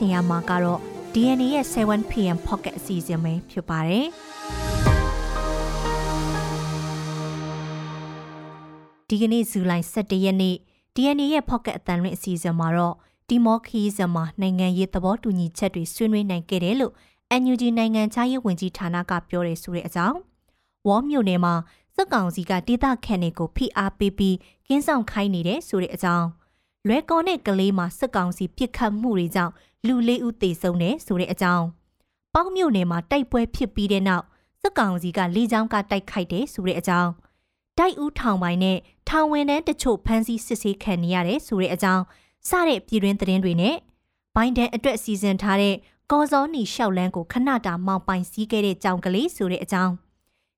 ဆင်ရမှာကတော့ DNA ရဲ့ 7pm pocket အစီအစဉ်ပဲဖြစ်ပါတယ်ဒီကနေ့ဇူလိုင်17ရက်နေ့ DNA ရဲ့ pocket အတန်လွင့်အစီအစဉ်မှာတော့တီမောခီးဇမှာနိုင်ငံရေးသဘောတူညီချက်တွေဆွေးနွေးနိုင်ခဲ့တယ်လို့ NUG နိုင်ငံခြားရေးဝန်ကြီးဌာနကပြောတယ်ဆိုတဲ့အကြောင်းဝေါ်မြို့နယ်မှာစစ်ကောင်စီကဒေသခံတွေကိုဖိအားပေးပြီးကင်းဆောင်ခိုင်းနေတဲ့ဆိုတဲ့အကြောင်းလွဲကော်နဲ့ကလေးမှာစစ်ကောင်စီပြစ်ခတ်မှုတွေကြောင့် လူလေးဦးသေဆုံးတယ်ဆိုတဲ့အကြောင်းပေါင်းမြို့နယ်မှာတိုက်ပွဲဖြစ်ပြီးတဲ့နောက်စစ်ကောင်စီကလေကြောင်းကတိုက်ခိုက်တယ်ဆိုတဲ့အကြောင်းတိုက်ဦးထောင်ပိုင်းနဲ့ထောင်ဝင်တဲ့တချို့ဖမ်းဆီးစစ်ဆေးခံနေရတယ်ဆိုတဲ့အကြောင်းစတဲ့ပြည်တွင်းသတင်းတွေနဲ့ဘိုင်ဒန်အတွက်စီစဉ်ထားတဲ့ကော်စောနီရှောက်လန်းကိုခဏတာမောင်ပိုင်စည်းခဲ့တဲ့ကြောင်ကလေးဆိုတဲ့အကြောင်း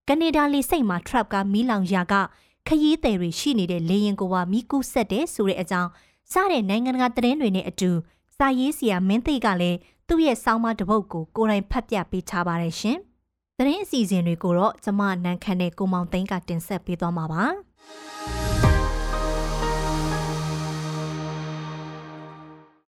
ကနေဒါလေစိတ်မှာ trap ကမီးလောင်ရာကခရီးသည်တွေရှိနေတဲ့လေရင်ကိုပါမီးကူးဆက်တဲ့ဆိုတဲ့အကြောင်းစတဲ့နိုင်ငံတကာသတင်းတွေနဲ့အတူ စာရေးဆရာမင်းသိကလည်းသူ့ရဲ့စောင်းမတပုတ်ကိုကိုယ်တိုင်ဖတ်ပြပေးထားပါတယ်ရှင်။သတင်းအစီအစဉ်တွေကိုတော့ကျမနန်းခမ်းနဲ့ကိုမောင်သိန်းကတင်ဆက်ပေးသွားမှာပါ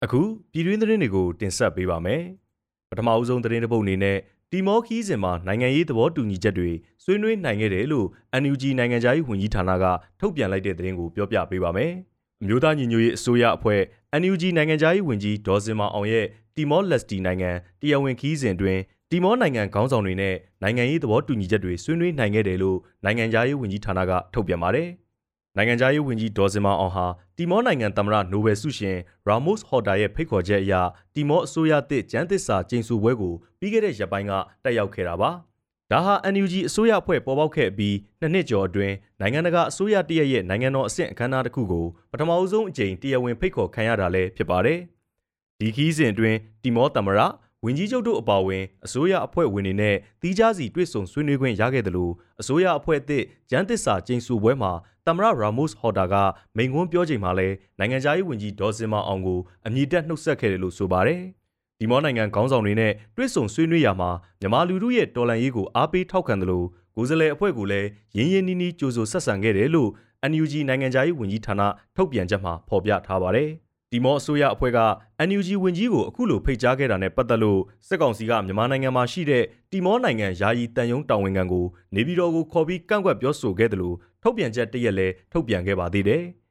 ။အခုပြည်တွင်းသတင်းတွေကိုတင်ဆက်ပေးပါမယ်။ပထမအဦးဆုံးသတင်းတစ်ပုဒ်အနေနဲ့တီမောခီးစဉ်မှာနိုင်ငံရေးသဘောတူညီချက်တွေဆွေးနွေးနိုင်ခဲ့တယ်လို့ NUG နိုင်ငံခြားရေးဝန်ကြီးဌာနကထုတ်ပြန်လိုက်တဲ့သတင်းကိုပြောပြပေးပါမယ်။ အမျိုးသားညီညွတ်ရေးအစိုးရအဖွဲ့ NUG နိုင်ငံခြားရေးဝန်ကြီးဒေါ်စင်မောင်အောင်ရဲ့တီမောလက်စတီနိုင်ငံတရားဝင်ခီးစဉ်တွင်တီမောနိုင်ငံခေါင်းဆောင်တွေနဲ့နိုင်ငံရေးသဘောတူညီချက်တွေဆွေးနွေးနိုင်ခဲ့တယ်လို့နိုင်ငံခြားရေးဝန်ကြီးဌာနကထုတ်ပြန်ပါတယ်။နိုင်ငံခြားရေးဝန်ကြီးဒေါ်စင်မအောင်ဟာတီမောနိုင်ငံသမ္မတနိုဘယ်ဆုရှင်ရာမို့စ်ဟော်တာရဲ့ဖိတ်ခေါ်ချက်အရတီမောအစိုးရသစ်ကျန်းသစ္စာကျင်းစုပွဲကိုပြီးခဲ့တဲ့ရက်ပိုင်းကတက်ရောက်ခဲ့တာပါ။ ဒါဟာ NUG အစိုးရအဖွဲ့ပေါ်ပေါက်ခဲ့ပြီးနှစ်နှစ်ကျော်အတွင်းနိုင်ငံတကာအစိုးရတရက်ရဲ့နိုင်ငံတော်အဆင့်အခမ်းအနားတစ်ခုကိုပထမအဆုံးအကြိမ်တရားဝင်ဖိတ်ခေါ်ခံရတာလည်းဖြစ်ပါတယ်။ဒီခီးစဉ်အတွင်းတီမောသမ္မတဝင်ကြီးချုပ်တို့အပါအဝင်အစိုးရအဖွဲ့ဝင်တွေနဲ့တီးခြားစီတွေ့ဆုံဆွေးနွေးခွင့်ရခဲ့တယ်လို့အစိုးရအဖွဲ့အသစ်ကျန်းသစ္စာကျင်းစုပွဲမှာသမ္မတရာမို့စ်ဟော်တာကမိန့်ခွန်းပြောချိန်မှာလဲနိုင်ငံခြားရေးဝန်ကြီးဒေါ်စင်မအောင်ကိုအမြင့်တက်နှုတ်ဆက်ခဲ့တယ်လို့ဆိုပါတယ်။ ဒီမောနိုင်ငံခေါင်းဆောင်တွေနဲ့တွေ့ဆုံဆွေးနွေးရမှာမြန်မာလူထုရဲ့တော်လှန်ရေးကိုအားပေးထောက်ခံတယ်လို့ကိုယ်စားလှယ်အဖွဲ့ကလည်းရင်းရင်းနှီးနှီးကြိုးဆိုဆက်ဆံခဲ့တယ်လို့ NUG နိုင်ငံခြားရေးဝန်ကြီးဌာနထုတ်ပြန်ချက်မှာဖော်ပြထားပါတယ်။ဒီမော့အစိုးရအဖွဲ့က NUG ဝင်ကြီးကိုအခုလိုဖိတ်ကြားခဲ့တာနဲ့ပတ်သက်လို့စစ်ကောင်စီကမြန်မာနိုင်ငံမှာရှိတဲ့တီမောနိုင်ငံယာယီတန်ယုံတာဝန်ခံကိုနေပြည်တော်ကိုခေါ်ပြီးကန့်ကွက်ပြောဆိုခဲ့တယ်လို့ထုတ်ပြန်ချက်တရက်လဲထုတ်ပြန်ခဲ့ပါသေးတယ်။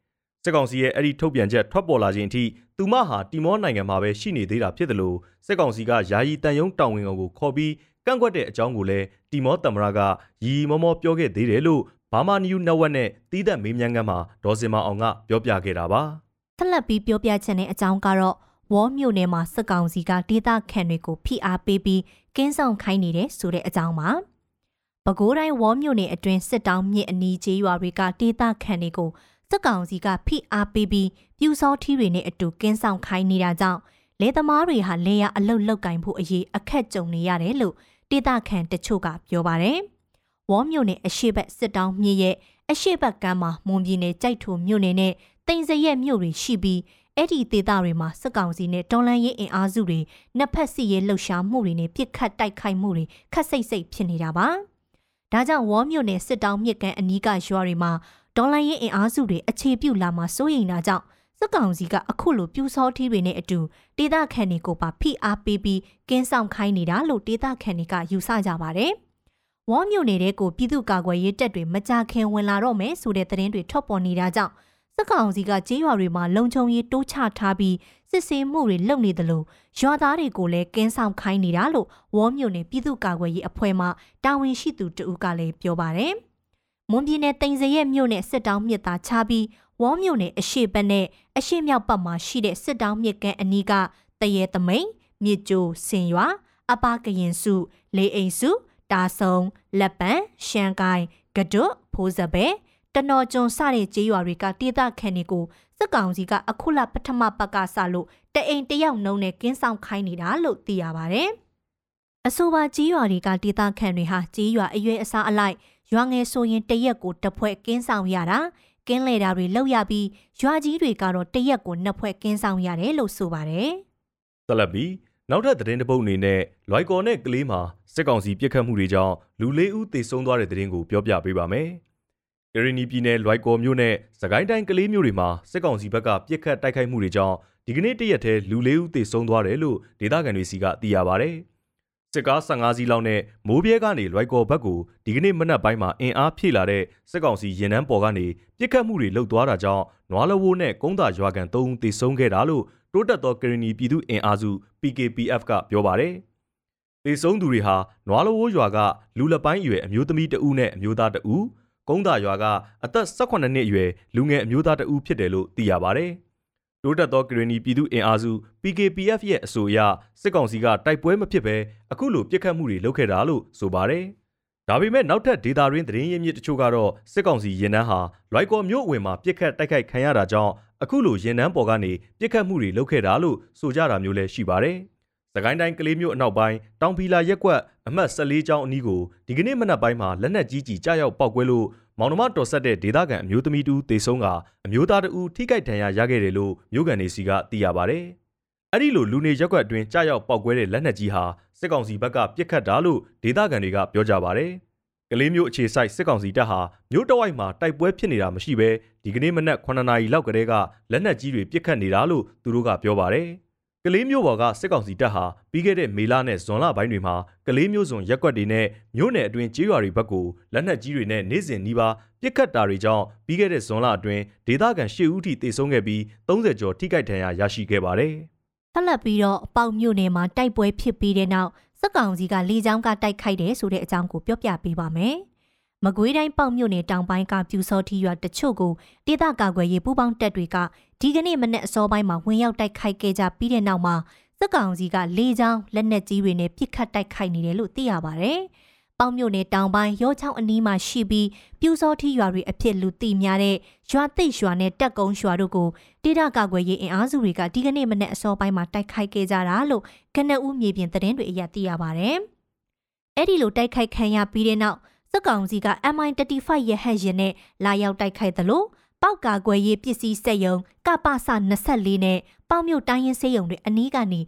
စစ်ကောင်စီရဲ့အဲ့ဒီထုတ်ပြန်ချက်ထွက်ပေါ်လာခြင်းအထိသူမဟာတီမောနိုင်ငံမှာပဲရှိနေသေးတာဖြစ်တယ်လို့စစ်ကောင်စီကယာယီတန်ယုံတာဝန်ခံကိုခေါ်ပြီးကန့်ကွက်တဲ့အကြောင်းကိုလည်းတီမောတမရကရီမောမောပြောခဲ့သေးတယ်လို့ဘာမာနျူနက်ဝက်နဲ့တီးသက်မေးမြန်းခန်းမှာဒေါ်စင်မအောင်ကပြောပြခဲ့တာပါ။ဆက်လက်ပြီးပြောပြချက်နဲ့အကြောင်းကတော့ဝေါ်မြို့နယ်မှာစစ်ကောင်စီကဒေသခံတွေကိုဖိအားပေးပြီးကင်းဆောင်ခိုင်းနေတဲ့ဆိုတဲ့အကြောင်းပါ။ပဲခူးတိုင်းဝေါ်မြို့နယ်အတွင်းစစ်တောင်းမြစ်အနီးကျေးရွာတွေကဒေသခံတွေကို စစ်ကောင်စီကဖိအားပေးပြီးပြူစောထီးတွေနဲ့အတူကင်းဆောင်ခိုင်းနေတာကြောင့်လေသမားတွေဟာလေယာအလုတ်လောက်ကင်ဖို့အရေးအခက်ကြုံနေရတယ်လို့ဒေသခံတချို့ကပြောပါတယ်။ဝေါ်မြို့နယ်အရှိတ်စစ်တောင်းမြစ်ရဲ့အရှိတ်ဘက်ကမ်းမှာမွန်ပြည်နယ်ကြိုက်ထုမြို့နယ်နဲ့တိမ်စရက်မြို့တွေရှိပြီးအဲ့ဒီဒေသတွေမှာစစ်ကောင်စီနဲ့တော်လန်ရေးအင်အားစုတွေနှစ်ဖက်စီရဲလှုပ်ရှားမှုတွေနဲ့ပြစ်ခတ်တိုက်ခိုက်မှုတွေခက်စိတ်စိတ်ဖြစ်နေတာပါ။ဒါကြောင့်ဝေါ်မြို့နယ်စစ်တောင်းမြစ်ကန်အနီးကရွာတွေမှာ တော်လန်ရေးအင်အားစုတွေအခြေပြုလာမှာစိုးရိမ်တာကြောင့်စစ်ကောင်စီကအခုလိုပြူစောထီးတွေနဲ့အတူဒေသခံတွေကိုပါဖိအားပေးပြီးကင်းဆောင်ခိုင်းနေတာလို့ဒေသခံတွေကယူဆကြပါတယ်။ဝေါ်မြို့နယ်တဲ့ကိုပြည်သူ့ကာကွယ်ရေးတပ်တွေမကြခင်ဝင်လာတော့မယ်ဆိုတဲ့သတင်းတွေထွက်ပေါ်နေတာကြောင့်စစ်ကောင်စီကကြေးရွာတွေမှာလုံခြုံရေးတိုးချထားပြီးစစ်ဆေးမှုတွေလုပ်နေတယ်လို့ရွာသားတွေကိုလည်းကင်းဆောင်ခိုင်းနေတာလို့ဝေါ်မြို့နယ်ပြည်သူ့ကာကွယ်ရေးအဖွဲ့မှတာဝန်ရှိသူတဦးကလည်းပြောပါတယ်။ မွန်ပြည်နယ်တိန်စရဲမြို့နယ်စစ်တောင်းမြစ်သားချပြီးဝေါ်မြို့နယ်အရှိတ်ဘက်နဲ့အရှိမြောက်ဘက်မှာရှိတဲ့စစ်တောင်းမြစ်ကန်အနီးကတရေသမိန်မြစ်ကျိုးစင်ရွာအပကရင်စုလေအိမ်စုတာဆုံလက်ပံရှန်ကိုင်းကဒွတ်ဖိုးစပဲတနော်ကျွန်းစတဲ့ကြေးရွာတွေကတေးသခံတွေကိုစစ်ကောင်စီကအခုလပထမပတ်ကစလို့တအိမ်တယောက်နှုံနဲ့ကင်းဆောင်ခိုင်းနေတာလို့သိရပါဗျ။အဆိုပါကြေးရွာတွေကတေးသခံတွေဟာကြေးရွာအရွယ်အစားအလိုက် ရွာငယ်ဆိုရင်တရက်ကိုတစ်ဖွဲ့ကင်းဆောင်ရတာကင်းလေတာတွေလောက်ရပြီးရွာကြီးတွေကတော့တရက်ကိုနှစ်ဖွဲ့ကင်းဆောင်ရတယ်လို့ဆိုပါတယ်။ဆက်လက်ပြီးနောက်ထပ်သတင်းတစ်ပုဒ်အနေနဲ့လွိုက်ကော်နဲ့ကလေးမှာစစ်ကောင်စီပြစ်ခတ်မှုတွေကြောင့်လူလေးဦးသေဆုံးသွားတဲ့သတင်းကိုပြောပြပေးပါမယ်။ကရီနီပြည်နယ်လွိုက်ကော်မြို့နဲ့စကိုင်းတိုင်းကလေးမြို့တွေမှာစစ်ကောင်စီဘက်ကပြစ်ခတ်တိုက်ခိုက်မှုတွေကြောင့်ဒီကနေ့တရက်တည်းလူလေးဦးသေဆုံးသွားတယ်လို့ဒေသခံတွေစီကသိရပါဗျ။ စစ်ကား15စီးလောက်နဲ့မိုးပြဲကနေလွိုက်ကော်ဘက်ကိုဒီကနေ့မနက်ပိုင်းမှာအင်အားဖြည့်လာတဲ့စစ်ကောင်စီရင်နှန်းပေါ်ကနေပြစ်ခတ်မှုတွေလှုပ်သွားတာကြောင့်နွားလဝိုးနဲ့ကုန်းသာရွာကန်3ဦးသေဆုံးခဲ့တာလို့တိုးတက်သောကရီနီပြည်သူအင်အားစု PKPF ကပြောပါတယ်။သေဆုံးသူတွေဟာနွားလဝိုးရွာကလူလက်ပိုင်းအရွယ်အမျိုးသမီးတဦးနဲ့အမျိုးသားတဦးကုန်းသာရွာကအသက်18နှစ်အရွယ်လူငယ်အမျိုးသားတဦးဖြစ်တယ်လို့သိရပါဗျ။ တိုးတက်သောကရီနီပြည်သူအင်အားစု PKPF ရဲ့အဆိုအရစစ်ကောင်စီကတိုက်ပွဲမဖြစ်ဘဲအခုလိုပြစ်ခတ်မှုတွေလုပ်ခဲ့တာလို့ဆိုပါတယ်။ဒါပေမဲ့နောက်ထပ်ဒေတာရင်းသတင်းရင်းမြစ်တချို့ကတော့စစ်ကောင်စီရင်နှန်းဟာလွိုက်ကော်မြို့အဝင်မှာပြစ်ခတ်တိုက်ခိုက်ခံရတာကြောင့်အခုလိုရင်နှန်းပေါ်ကနေပြစ်ခတ်မှုတွေလုပ်ခဲ့တာလို့ဆိုကြတာမျိုးလည်းရှိပါတယ်။စကိုင်းတိုင်းကလေးမြို့အနောက်ပိုင်းတောင်ဖီလာရက်ကွက်အမှတ်14ကျောင်းအနီးကိုဒီကနေ့မနက်ပိုင်းမှာလက်နက်ကြီးကြီးကြားရောက်ပောက်ကွဲလို့ မောင်နှမတော်ဆက်တဲ့ဒေသခံအမျိုးသမီးတူတေဆုံးကအမျိုးသားတဦးထိခိုက်ဒဏ်ရာရခဲ့တယ်လို့မြို့ကန်နေစီကသိရပါဗျ။အဲ့ဒီလိုလူနေရက်ကွက်အတွင်းကြားရောက်ပောက်ကွဲတဲ့လက်နက်ကြီးဟာစစ်ကောင်စီဘက်ကပြစ်ခတ်တာလို့ဒေသခံတွေကပြောကြပါဗျ။ကလေးမျိုးအခြေဆိုင်စစ်ကောင်စီတပ်ဟာမြို့တဝိုက်မှာတိုက်ပွဲဖြစ်နေတာမရှိဘဲဒီကနေ့မနက်9နာရီလောက်ကတည်းကလက်နက်ကြီးတွေပစ်ခတ်နေတာလို့သူတို့ကပြောပါတယ်။ ကလေးမျိုးပေါ်ကစစ်ကောင်စီတပ်ဟာပြီးခဲ့တဲ့မေလနဲ့ဇွန်လပိုင်းတွေမှာကလေးမျိုးစုံရက်ွက်တွေနဲ့မြို့နယ်အတွင်းကျေးရွာတွေဘက်ကိုလက်နက်ကြီးတွေနဲ့နေစဉ်နီးပါးပစ်ခတ်တာတွေကြောင့်ပြီးခဲ့တဲ့ဇွန်လအတွင်းဒေသခံ၈ဦးထိသေဆုံးခဲ့ပြီး30ကျော်ထိခိုက်ဒဏ်ရာရရှိခဲ့ပါတယ်။ဆက်လက်ပြီးတော့အပေါက်မြို့နယ်မှာတိုက်ပွဲဖြစ်ပြီးတဲ့နောက်စစ်ကောင်စီကလေကြောင်းကတိုက်ခိုက်တယ်ဆိုတဲ့အကြောင်းကိုပြောပြပေးပါမယ်။ မကွေးတိုင်းပေါက်မြို့နယ်တောင်ပိုင်းကပြူစောထီရွာတချို့ကိုဒေသကာကွယ်ရေးပူးပေါင်းတပ်တွေကဒီကနေ့မနေ့အစောပိုင်းမှာဝင်ရောက်တိုက်ခိုက်ခဲ့ကြပြီးတဲ့နောက်မှာစစ်ကောင်စီကလေကြောင်းလက်နက်ကြီးတွေနဲ့ပစ်ခတ်တိုက်ခိုက်နေတယ်လို့သိရပါဗျ။ပေါက်မြို့နယ်တောင်ပိုင်းရောချောင်းအနီးမှာရှိပြီးပြူစောထီရွာတွေအဖြစ်လူသိများတဲ့ရွာသိပ်ရွာနဲ့တက်ကုန်းရွာတို့ကိုဒေသကာကွယ်ရေးအင်အားစုတွေကဒီကနေ့မနေ့အစောပိုင်းမှာတိုက်ခိုက်ခဲ့ကြတာလို့ကနဦးမြေပြင်သတင်းတွေအရသိရပါဗျ။အဲ့ဒီလိုတိုက်ခိုက်ခံရပြီးတဲ့နောက် စစ်ကောင်စီက MI35 ရဟတ်ယာဉ်နဲ့လာရောက်တိုက်ခိုက်သလိုပောက်ကာကွယ်ရေးပစ္စည်းစက်ယုံကပစ24နဲ့ပေါမြို့တိုင်းရင်စေးယုံတွေအနီးကနေ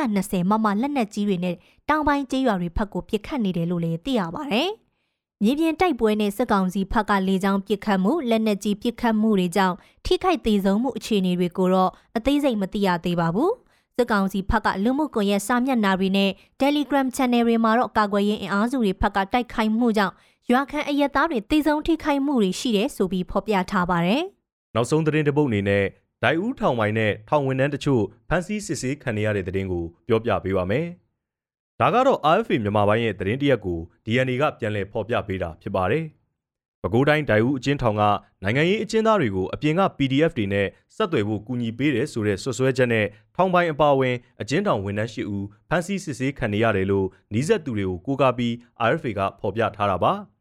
120မမလက်နက်ကြီးတွေနဲ့တောင်ပိုင်းကျေးရွာတွေဖက်ကိုပစ်ခတ်နေတယ်လို့လည်းသိရပါဗျ။မြေပြင်တိုက်ပွဲနဲ့စစ်ကောင်စီဖက်ကလေကြောင်းပစ်ခတ်မှုလက်နက်ကြီးပစ်ခတ်မှုတွေကြောင့်ထိခိုက်သေးဆုံးမှုအခြေအနေတွေကိုတော့အသေးစိတ်မသိရသေးပါဘူး။စစ်ကောင်စီဖက်ကလူမှုကွန်ရက်စာမျက်နှာတွေနဲ့ Telegram Channel တွေမှာတော့ကာကွယ်ရေးအင်အားစုတွေဖက်ကတိုက်ခိုက်မှုကြောင့် ရွာခန့်အရက်သားတွေတေဆုံးထိခိုက်မှုတွေရှိတယ်ဆိုပြီးဖော်ပြထားပါတယ်။နောက်ဆုံးသတင်းတစ်ပုဒ်အနေနဲ့ဒိုင်ဦးထောင်ပိုင်းနဲ့ထောင်ဝန်ထမ်းတချို့ဖမ်းဆီးစစ်ဆေးခံရတဲ့သတင်းကိုပြောပြပေးပါမယ်။ဒါကတော့ RFA မြန်မာပိုင်းရဲ့သတင်းတရက်ကို DNA ကပြန်လည်ဖော်ပြပေးတာဖြစ်ပါတယ်။ပဲခူးတိုင်းဒိုင်ဦးအချင်းထောင်ကနိုင်ငံရေးအကျဉ်းသားတွေကိုအပြင်က PDF တွေနဲ့ဆက်သွယ်ဖို့ကူညီပေးတယ်ဆိုတဲ့ဆွဆွဲချက်နဲ့ထောင်ပိုင်းအပါအဝင်အကျဉ်းထောင်ဝန်ထမ်းရှိဦးဖမ်းဆီးစစ်ဆေးခံနေရတယ်လို့နှီးဆက်သူတွေကိုကိုးကားပြီး RFA ကဖော်ပြထားတာပါ။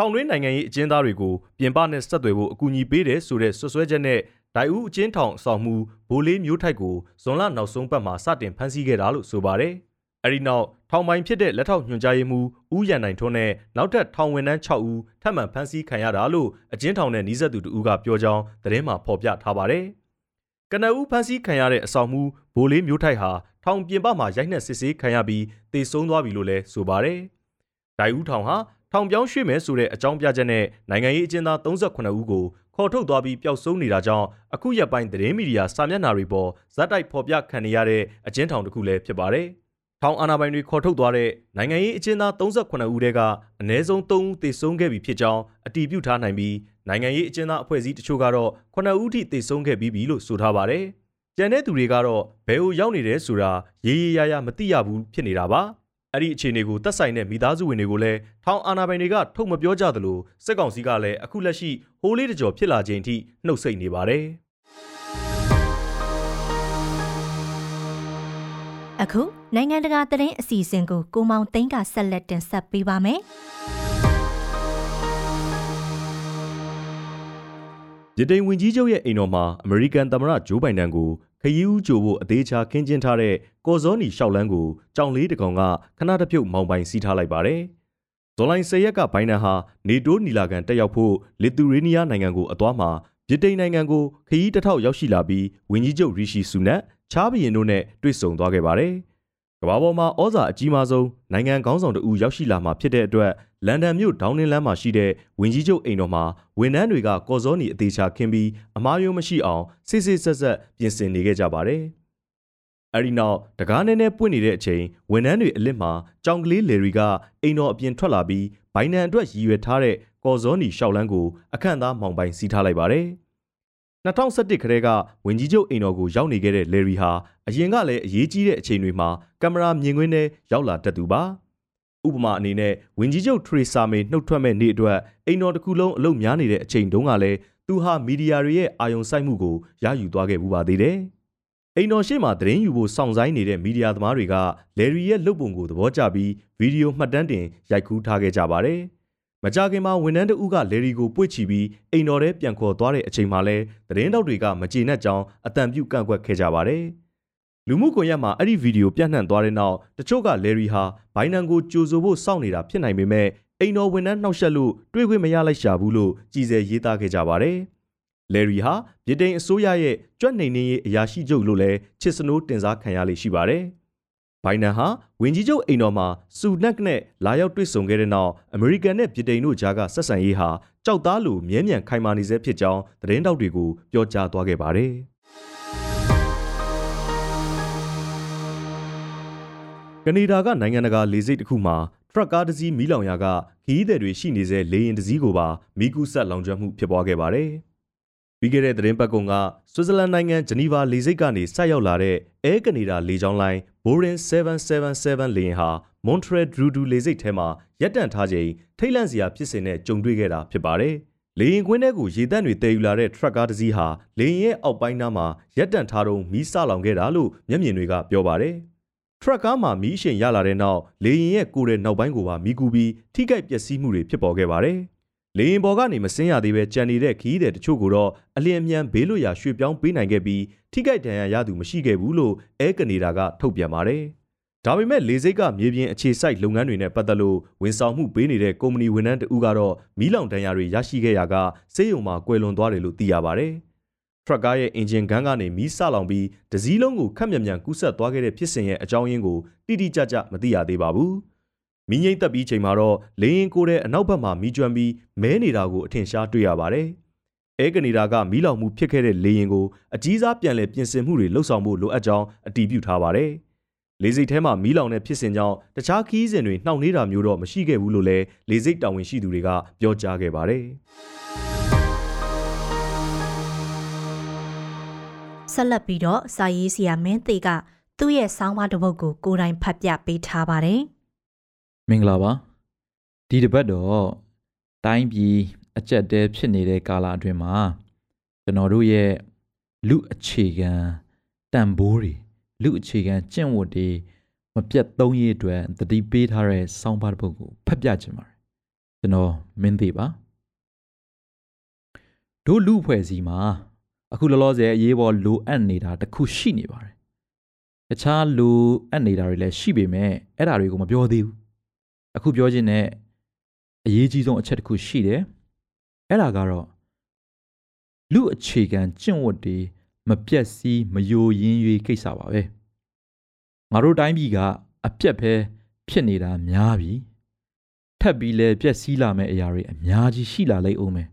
ထောင်တွင်းနိုင်ငံရေးအကျဉ်းသားတွေကိုပြင်ပနဲ့ဆက်သွယ်ဖို့အကူအညီပေးတယ်ဆိုတဲ့ဆွဆွဲချက်နဲ့ဒိုင်ဦးအချင်းထောင်ဆောင်မှုဘိုးလေးမျိုးထိုက်ကိုဇွန်လနောက်ဆုံးပတ်မှာစတင်ဖမ်းဆီးခဲ့တာလို့ဆိုပါတယ်။အဲဒီနောက်ထောင်ပိုင်းဖြစ်တဲ့လက်ထောက်ညွှန်ကြားရေးမှူးဦးရန်နိုင်ထွန်းနဲ့နောက်ထပ်ထောင်ဝန်ထမ်း6ဦးထပ်မံဖမ်းဆီးခံရတာလို့အကျဉ်းထောင်နဲ့နှီးဆက်သူတို့ကပြောကြောင်းသတင်းမှာဖော်ပြထားပါတယ်။ကနဦးဖမ်းဆီးခံရတဲ့အဆောင်မှုဘိုးလေးမျိုးထိုက်ဟာထောင်ပြင်ပမှာရိုက်နှက်စစ်ဆေးခံရပြီးတေဆုံးသွားပြီလို့လည်းဆိုပါတယ်။ဒိုင်ဦးထောင်ဟာ ထောင်ပြောင်းရွှေ့မယ်ဆိုတဲ့အကြောင်းပြချက်နဲ့နိုင်ငံရေးအကျဉ်းသား38ဦးကိုခေါ်ထုတ်သွားပြီးပျောက်ဆုံးနေတာကြောင့်အခုရက်ပိုင်းသတင်းမီဒီယာစာမျက်နှာတွေပေါ်ဇက်တိုက်ဖော်ပြခံနေရတဲ့အကျဉ်းထောင်တစ်ခုလည်းဖြစ်ပါတယ်။ထောင်အာဏာပိုင်တွေခေါ်ထုတ်သွားတဲ့နိုင်ငံရေးအကျဉ်းသား38ဦးတဲကအနည်းဆုံး3ဦးသေဆုံးခဲ့ပြီဖြစ်ကြောင်းအတည်ပြုထားနိုင်ပြီးနိုင်ငံရေးအကျဉ်းသားအဖွဲ့အစည်းတချို့ကတော့9ဦးထိသေဆုံးခဲ့ပြီးပြီလို့ဆိုထားပါတယ်။ကျန်တဲ့သူတွေကတော့ဘယ်ဟိုရောက်နေတယ်ဆိုတာရေးရေးရရမသိရဘူးဖြစ်နေတာပါ။ အဲ့ဒီအခြေအနေကိုသက်ဆိုင်တဲ့မိသားစုဝင်တွေကိုလည်းထောင်အာဏာပိုင်တွေကထုတ်မပြောကြသလိုစစ်ကောင်စီကလည်းအခုလက်ရှိဟိုးလေးတကြော်ဖြစ်လာခြင်းအထိနှုတ်ဆက်နေပါတယ်။အခုနိုင်ငံတကာသတင်းအစီအစဉ်ကိုကိုမောင်သိန်းကဆက်လက်တင်ဆက်ပေးပါမယ်။ဗြိတိန်ဝန်ကြီးချုပ်ရဲ့အိမ်တော်မှာအမေရိကန်သမ္မတဂျိုးဘိုင်ဒန်ကို ခရီးဦးကြိုဖို့အသေးချာခင်းကျင်းထားတဲ့ကော်စောနီရှောက်လန်းကိုကြောင်လေးတကောင်ကခဏတစ်ပြုတ်မောင်းပိုင်စီးထားလိုက်ပါတယ်။ဇွန်လ10ရက်ကဘိုင်ဒန်ဟာနေတိုးနီလာကန်တက်ရောက်ဖို့လစ်သူရေးနီးယားနိုင်ငံကိုအသွားမှာဗြိတိန်နိုင်ငံကိုခရီးတစ်ထောက်ရောက်ရှိလာပြီးဝန်ကြီးချုပ်ရီရှီဆူနက်ချားဘီယင်တို့နဲ့တွေ့ဆုံသွားခဲ့ပါတယ် ကမ္ဘာပေါ်မှာဩဇာအကြီးမားဆုံးနိုင်ငံခေါင်းဆောင်တဦးရောက်ရှိလာမှာဖြစ်တဲ့အတွက်လန်ဒန်မြို့ဒေါင်းနင်းလမ်းမှာရှိတဲ့ဝင်းကြီးချုပ်အိမ်တော်မှာဝန်ထမ်းတွေကကော်စောနီအသေးချာခင်းပြီးအမားယုံမရှိအောင်စစ်စစ်ဆက်ဆက်ပြင်ဆင်နေခဲ့ကြပါတယ်။အဲဒီနောက်တကားနဲနဲပွင့်နေတဲ့အချိန်ဝန်ထမ်းတွေအလစ်မှာကြောင်ကလေးလေရီကအိမ်တော်အပြင်ထွက်လာပြီးဘိုင်နန်အတွက်ရည်ရွယ်ထားတဲ့ကော်စောနီရှောက်လန်းကိုအခန့်သားမောင်ပိုင်စီးထားလိုက်ပါတယ်။ 2011ခရဲကဝင်ကြီးချုပ်အိမ်တော်ကိုရောက်နေခဲ့တဲ့လေရီဟာအရင်ကလည်းအရေးကြီးတဲ့အချိန်တွေမှာကင်မရာမြင်ကွင်းထဲရောက်လာတတ်သူပါဥပမာအနေနဲ့ဝင်ကြီးချုပ်ထရီဆာမေနှုတ်ထွက်မဲ့နေ့အတွက်အိမ်တော်တစ်ခုလုံးအလုပ်များနေတဲ့အချိန်တုန်းကလည်းသူဟာမီဒီယာတွေရဲ့အာရုံစိုက်မှုကိုရယူသွားခဲ့မှုပါသေးတယ်အိမ်တော်ရှိမှသတင်းယူဖို့စောင့်ဆိုင်နေတဲ့မီဒီယာသမားတွေကလယ်ရီရဲ့လုပ်ပုံကိုသဘောကျပြီးဗီဒီယိုမှတ်တမ်းတင်ရိုက်ကူးထားခဲ့ကြပါတယ်။ မကြခင်မှာဝန်ထမ်းတဦးကလေရီကိုပွေ့ချီပြီးအိမ်တော်ထဲပြန်ခေါ်သွားတဲ့အချိန်မှာလဲသတင်းတောက်တွေကမကျေနပ်ကြောင်းအတန်ပြုတ်ကန့်ကွက်ခဲ့ကြပါတယ်။လူမှုကွန်ရက်မှာအဲ့ဒီဗီဒီယိုပြန့်နှံ့သွားတဲ့နောက်တချို့ကလေရီဟာဘိုင်နန်ကိုကြိုဆိုဖို့စောင့်နေတာဖြစ်နိုင်ပေမဲ့အိမ်တော်ဝန်ထမ်းနှောက်ယှက်လို့တွေးခွင့်မရလိုက်ရှာဘူးလို့ကြည်စဲရေးသားခဲ့ကြပါတယ်။လေရီဟာဗြိတိန်အစိုးရရဲ့ကြွက်နေနေရေးအရာရှိချုပ်လို့လဲချစ်စနိုးတင်စားခံရလိမ့်ရှိပါတယ်။ ဘိုင်နန်ဟာဝင်ကြီးချုပ်အိမ်တော်မှာစူနက်နဲ့လာရောက်တွေ့ဆုံခဲ့တဲ့နောက်အမေရိကန်နဲ့ဗြိတိန်တို့ကြားကဆက်ဆံရေးဟာကြောက်သားလိုမြဲမြံခိုင်မာနေစေဖြစ်ကြောင်းသတင်းတောက်တွေကိုပြောကြားသွားခဲ့ပါတယ်။ကနေဒါကနိုင်ငံတကာလေဆိပ်တစ်ခုမှာထရက်ကားတစ်စီးမီးလောင်ရာကခီးသည်တွေရှိနေစေလေရင်တစ်စီးကိုပါမီးကူးဆက်လောင်ကျွမ်းမှုဖြစ်ပွားခဲ့ပါတယ်။ပြီးခဲ့တဲ့သတင်းပတ်ကုံကဆွစ်ဇာလန်နိုင်ငံဂျနီဗာလေဆိပ်ကနေဆက်ရောက်လာတဲ့အဲကနေဒါလေကြောင်းလိုင်း Boeing 777လေယာဉ်ဟာ Montreal Drudu လေဆိပ်ထဲမှာရပ်တန့်ထားချိန်ထိတ်လန့်စရာဖြစ်စဉ်နဲ့ကြုံတွေ့ခဲ့တာဖြစ်ပါတယ်။လေယာဉ်ကွင်းထဲကိုရေတပ်တွေတည်ယူလာတဲ့ထရက်ကားတစ်စီးဟာလေယာဉ်ရဲ့အောက်ပိုင်းနားမှာရပ်တန့်ထားတော့မီးစလောင်ခဲ့တာလို့မျက်မြင်တွေကပြောပါတယ်။ထရက်ကားမှာမီးအရှိန်ရလာတဲ့နောက်လေယာဉ်ရဲ့ကိုယ်ရဲ့နောက်ပိုင်းကိုပါမီးကူပြီးထိခိုက်ပျက်စီးမှုတွေဖြစ်ပေါ်ခဲ့ပါတယ်။ လေရင်ပေါ်ကနေမစင်းရသေးပဲကြံနေတဲ့ခီးတဲ့တချို့ကိုတော့အလျင်အမြန်ဘေးလွတ်ရာရွှေ့ပြောင်းပေးနိုင်ခဲ့ပြီးထိခိုက်ဒဏ်ရာရသူမရှိခဲ့ဘူးလို့အဲကနေဒါကထုတ်ပြန်ပါတယ်။ဒါပေမဲ့လေစိတ်ကမြေပြင်အခြေစိုက်လုပ်ငန်းတွေနဲ့ပတ်သက်လို့ဝန်ဆောင်မှုပေးနေတဲ့ကုမ္ပဏီဝန်ထမ်းတဦးကတော့မီးလောင်ဒဏ်ရာတွေရရှိခဲ့ရာကစေယုံမှာကွယ်လွန်သွားတယ်လို့သိရပါတယ်။ထရက်ကားရဲ့အင်ဂျင်ဂန်းကနေမီးဆလောင်ပြီးဒဇီးလုံးကိုခက်မြန်မြန်ကူးဆက်သွားခဲ့တဲ့ဖြစ်စဉ်ရဲ့အကြောင်းရင်းကိုတိတိကျကျမသိရသေးပါဘူး။ မီးငိမ့်တက်ပြီးချိန်မှာတော့လေရင်ကိုတဲ့အနောက်ဘက်မှာမီးကျွမ်းပြီးမဲနေတာကိုအထင်ရှားတွေ့ရပါတယ်။အဲကနေဒါကမီးလောင်မှုဖြစ်ခဲ့တဲ့လေရင်ကိုအကြီးစားပြန်လည်ပြင်ဆင်မှုတွေလှုပ်ဆောင်ဖို့လိုအပ်ကြောင်းအတည်ပြုထားပါတယ်။လေစိတ်ထဲမှာမီးလောင်တဲ့ဖြစ်စဉ်ကြောင့်တခြားခီးစဉ်တွေနှောင့်နှေးတာမျိုးတော့မရှိခဲ့ဘူးလို့လည်းလေစိတ်တာဝန်ရှိသူတွေကပြောကြားခဲ့ပါတယ်။ဆက်လက်ပြီးတော့စာရေးဆရာမင်းသေးကသူ့ရဲ့ဆောင်းပါးတစ်ပုဒ်ကိုကိုယ်တိုင်ဖတ်ပြပေးထားပါတယ်။ မင်္ဂလာပါဒီတစ်ပတ်တော့တိုင်းပြည်အကြက်တဲဖြစ်နေတဲ့ကာလအတွင်းမှာကျွန်တော်တို့ရဲ့လူအခြေခံတန်ဖိုးတွေလူအခြေခံကျင့်ဝတ်တွေမပြတ်သုံးရေးအတွက်တတိပေးထားတဲ့စောင်းပါတစ်ပုဒ်ကိုဖတ်ပြချင်ပါတယ်ကျွန်တော်မင်းသေးပါတို့လူဖွဲ့စည်းမှာအခုလောလောဆယ်အရေးပေါ်လိုအပ်နေတာတခုရှိနေပါတယ်တခြားလိုအပ်နေတာတွေလည်းရှိပေမဲ့အဲ့ဒါတွေကိုမပြောသေးဘူး အခုပြောခြင်းနဲ့အရေးကြီးဆုံးအချက်တစ်ခုရှိတယ်အဲ့ဒါကတော့လူအခြေခံကျင့်ဝတ်တွေမပြတ်စည်းမယိုယင်း၍ကိစ္စပါပဲငါတို့တိုင်းပြည်ကအပြက်ပဲဖြစ်နေတာများပြီထပ်ပြီးလဲပြက်စီးလာမယ့်အရာတွေအများကြီးရှိလာလိမ့်ဦးမယ်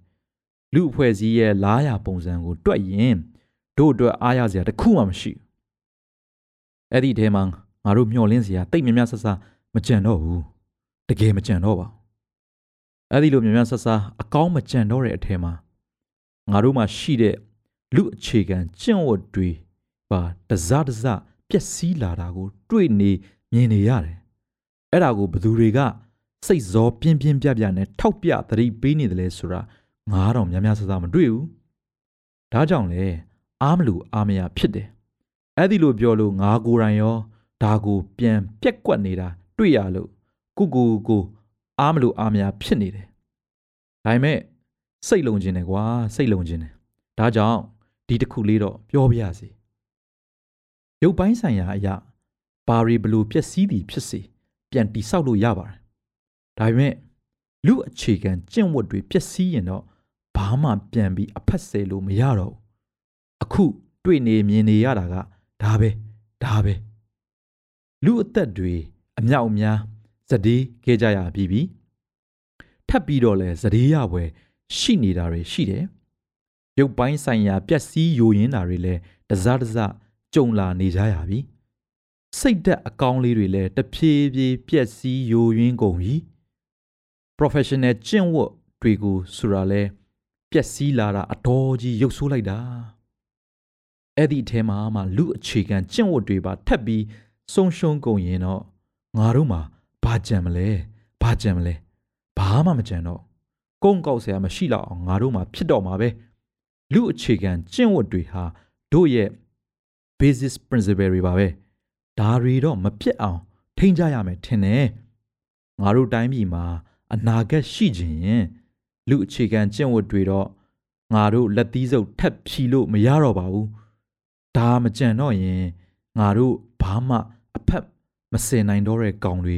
လူအဖွဲ့အစည်းရဲ့လားရပုံစံကို တွက်ရင်တို့အတွက်အားရစရာတခုမှမရှိဘူးအဲ့ဒီထဲမှာငါတို့မျှော်လင့်စရာတိတ်မြမြဆဆမကြံတော့ဘူး တကယ်မကြံတော့ပါအဲ့ဒီလိုမြန်မြန်ဆဆအကောင်းမကြံတော့တဲ့အထက်မှာငါတို့မှာရှိတဲ့လူအခြေခံကျင့်ဝတ်တွေပါတစတစပျက်စီးလာတာကို တွေ့နေမြင်နေရတယ်အဲ့ဒါကိုဘသူတွေကစိတ်ဇောပြင်းပြင်းပြပြနဲ့ထောက်ပြသတိပေးနေတယ်လဲဆိုတာငါတော့များများဆဆမတွေ့ဘူးဒါကြောင့်လေအားမလို့အားမရဖြစ်တယ်အဲ့ဒီလိုပြောလို့ငါကိုယ်တိုင်ရောဒါကိုပြန်ပြက်ကွက်နေတာတွေ့ရလို့ ကိုကိုကိုအားမလို့အားမရဖြစ်နေတယ်ဒါပေမဲ့စိတ်လုံခြင်းတယ်ကွာစိတ်လုံခြင်းတယ်ဒါကြောင့်ဒီတစ်ခုလေးတော့ပြောပြရစီရုပ်ပိုင်းဆိုင်ရာအရာဘာရီဘလို့ပျက်စီးသည်ဖြစ်စေပြန်တိဆောက်လို့ရပါတယ်ဒါပေမဲ့လူအခြေခံကျင့်ဝတ်တွေပျက်စီးရင်တော့ဘာမှပြန်ပြီးအဖက်ဆယ်လို့မရတော့ဘူးအခုတွေ့နေမြင်နေရတာကဒါပဲဒါပဲလူအသက်တွေအမြောက်အများ ဇဒေးခဲ့ကြရပြီးပြီထပ်ပြီးတော့လဲဇဒေးရပွဲရှိနေတာတွေရှိတယ်ရုပ်ပိုင်းဆိုင်ရာပျက်စီးယိုယွင်းတာတွေလဲတစားတစားကြုံလာနေကြရပြီစိတ်သက်အကောင်းလေးတွေလဲတဖြည်းဖြည်းပျက်စီးယိုယွင်းကုန်ပြီ professional ကျင့်ဝတ်တွေကိုဆိုတာလဲပျက်စီးလာတာအတော်ကြီးရုပ်ဆိုးလိုက်တာအဲ့ဒီအထဲမှာမှလူအခြေခံကျင့်ဝတ်တွေပါထပ်ပြီးဆုံးရှုံးကုန်ရင်တော့ငါတို့မှာ ဘာကြံမလဲဘာကြံမလဲဘာမှမကြံတော့ကုန်းကောက်ဆရာမရှိတော့အောင်ငါတို့မှာဖြစ်တော့မှာပဲလူအခြေခံကျင့်ဝတ်တွေဟာတို့ရဲ့ basis principle တွေပါပဲဒါတွေတော့မပြတ်အောင် ထိန်းကြရမယ်ထင်တယ်ငါတို့တိုင်းပြည်မှာအနာဂတ်ရှိခြင်းရင်လူအခြေခံကျင့်ဝတ်တွေတော့ငါတို့လက်သီးစုပ်ထပ်ဖြီလို့မရတော့ပါဘူးဒါမကြံတော့ရင်ငါတို့ဘာမှအဖက်မစင်နိုင်တော့တဲ့ကောင်တွေ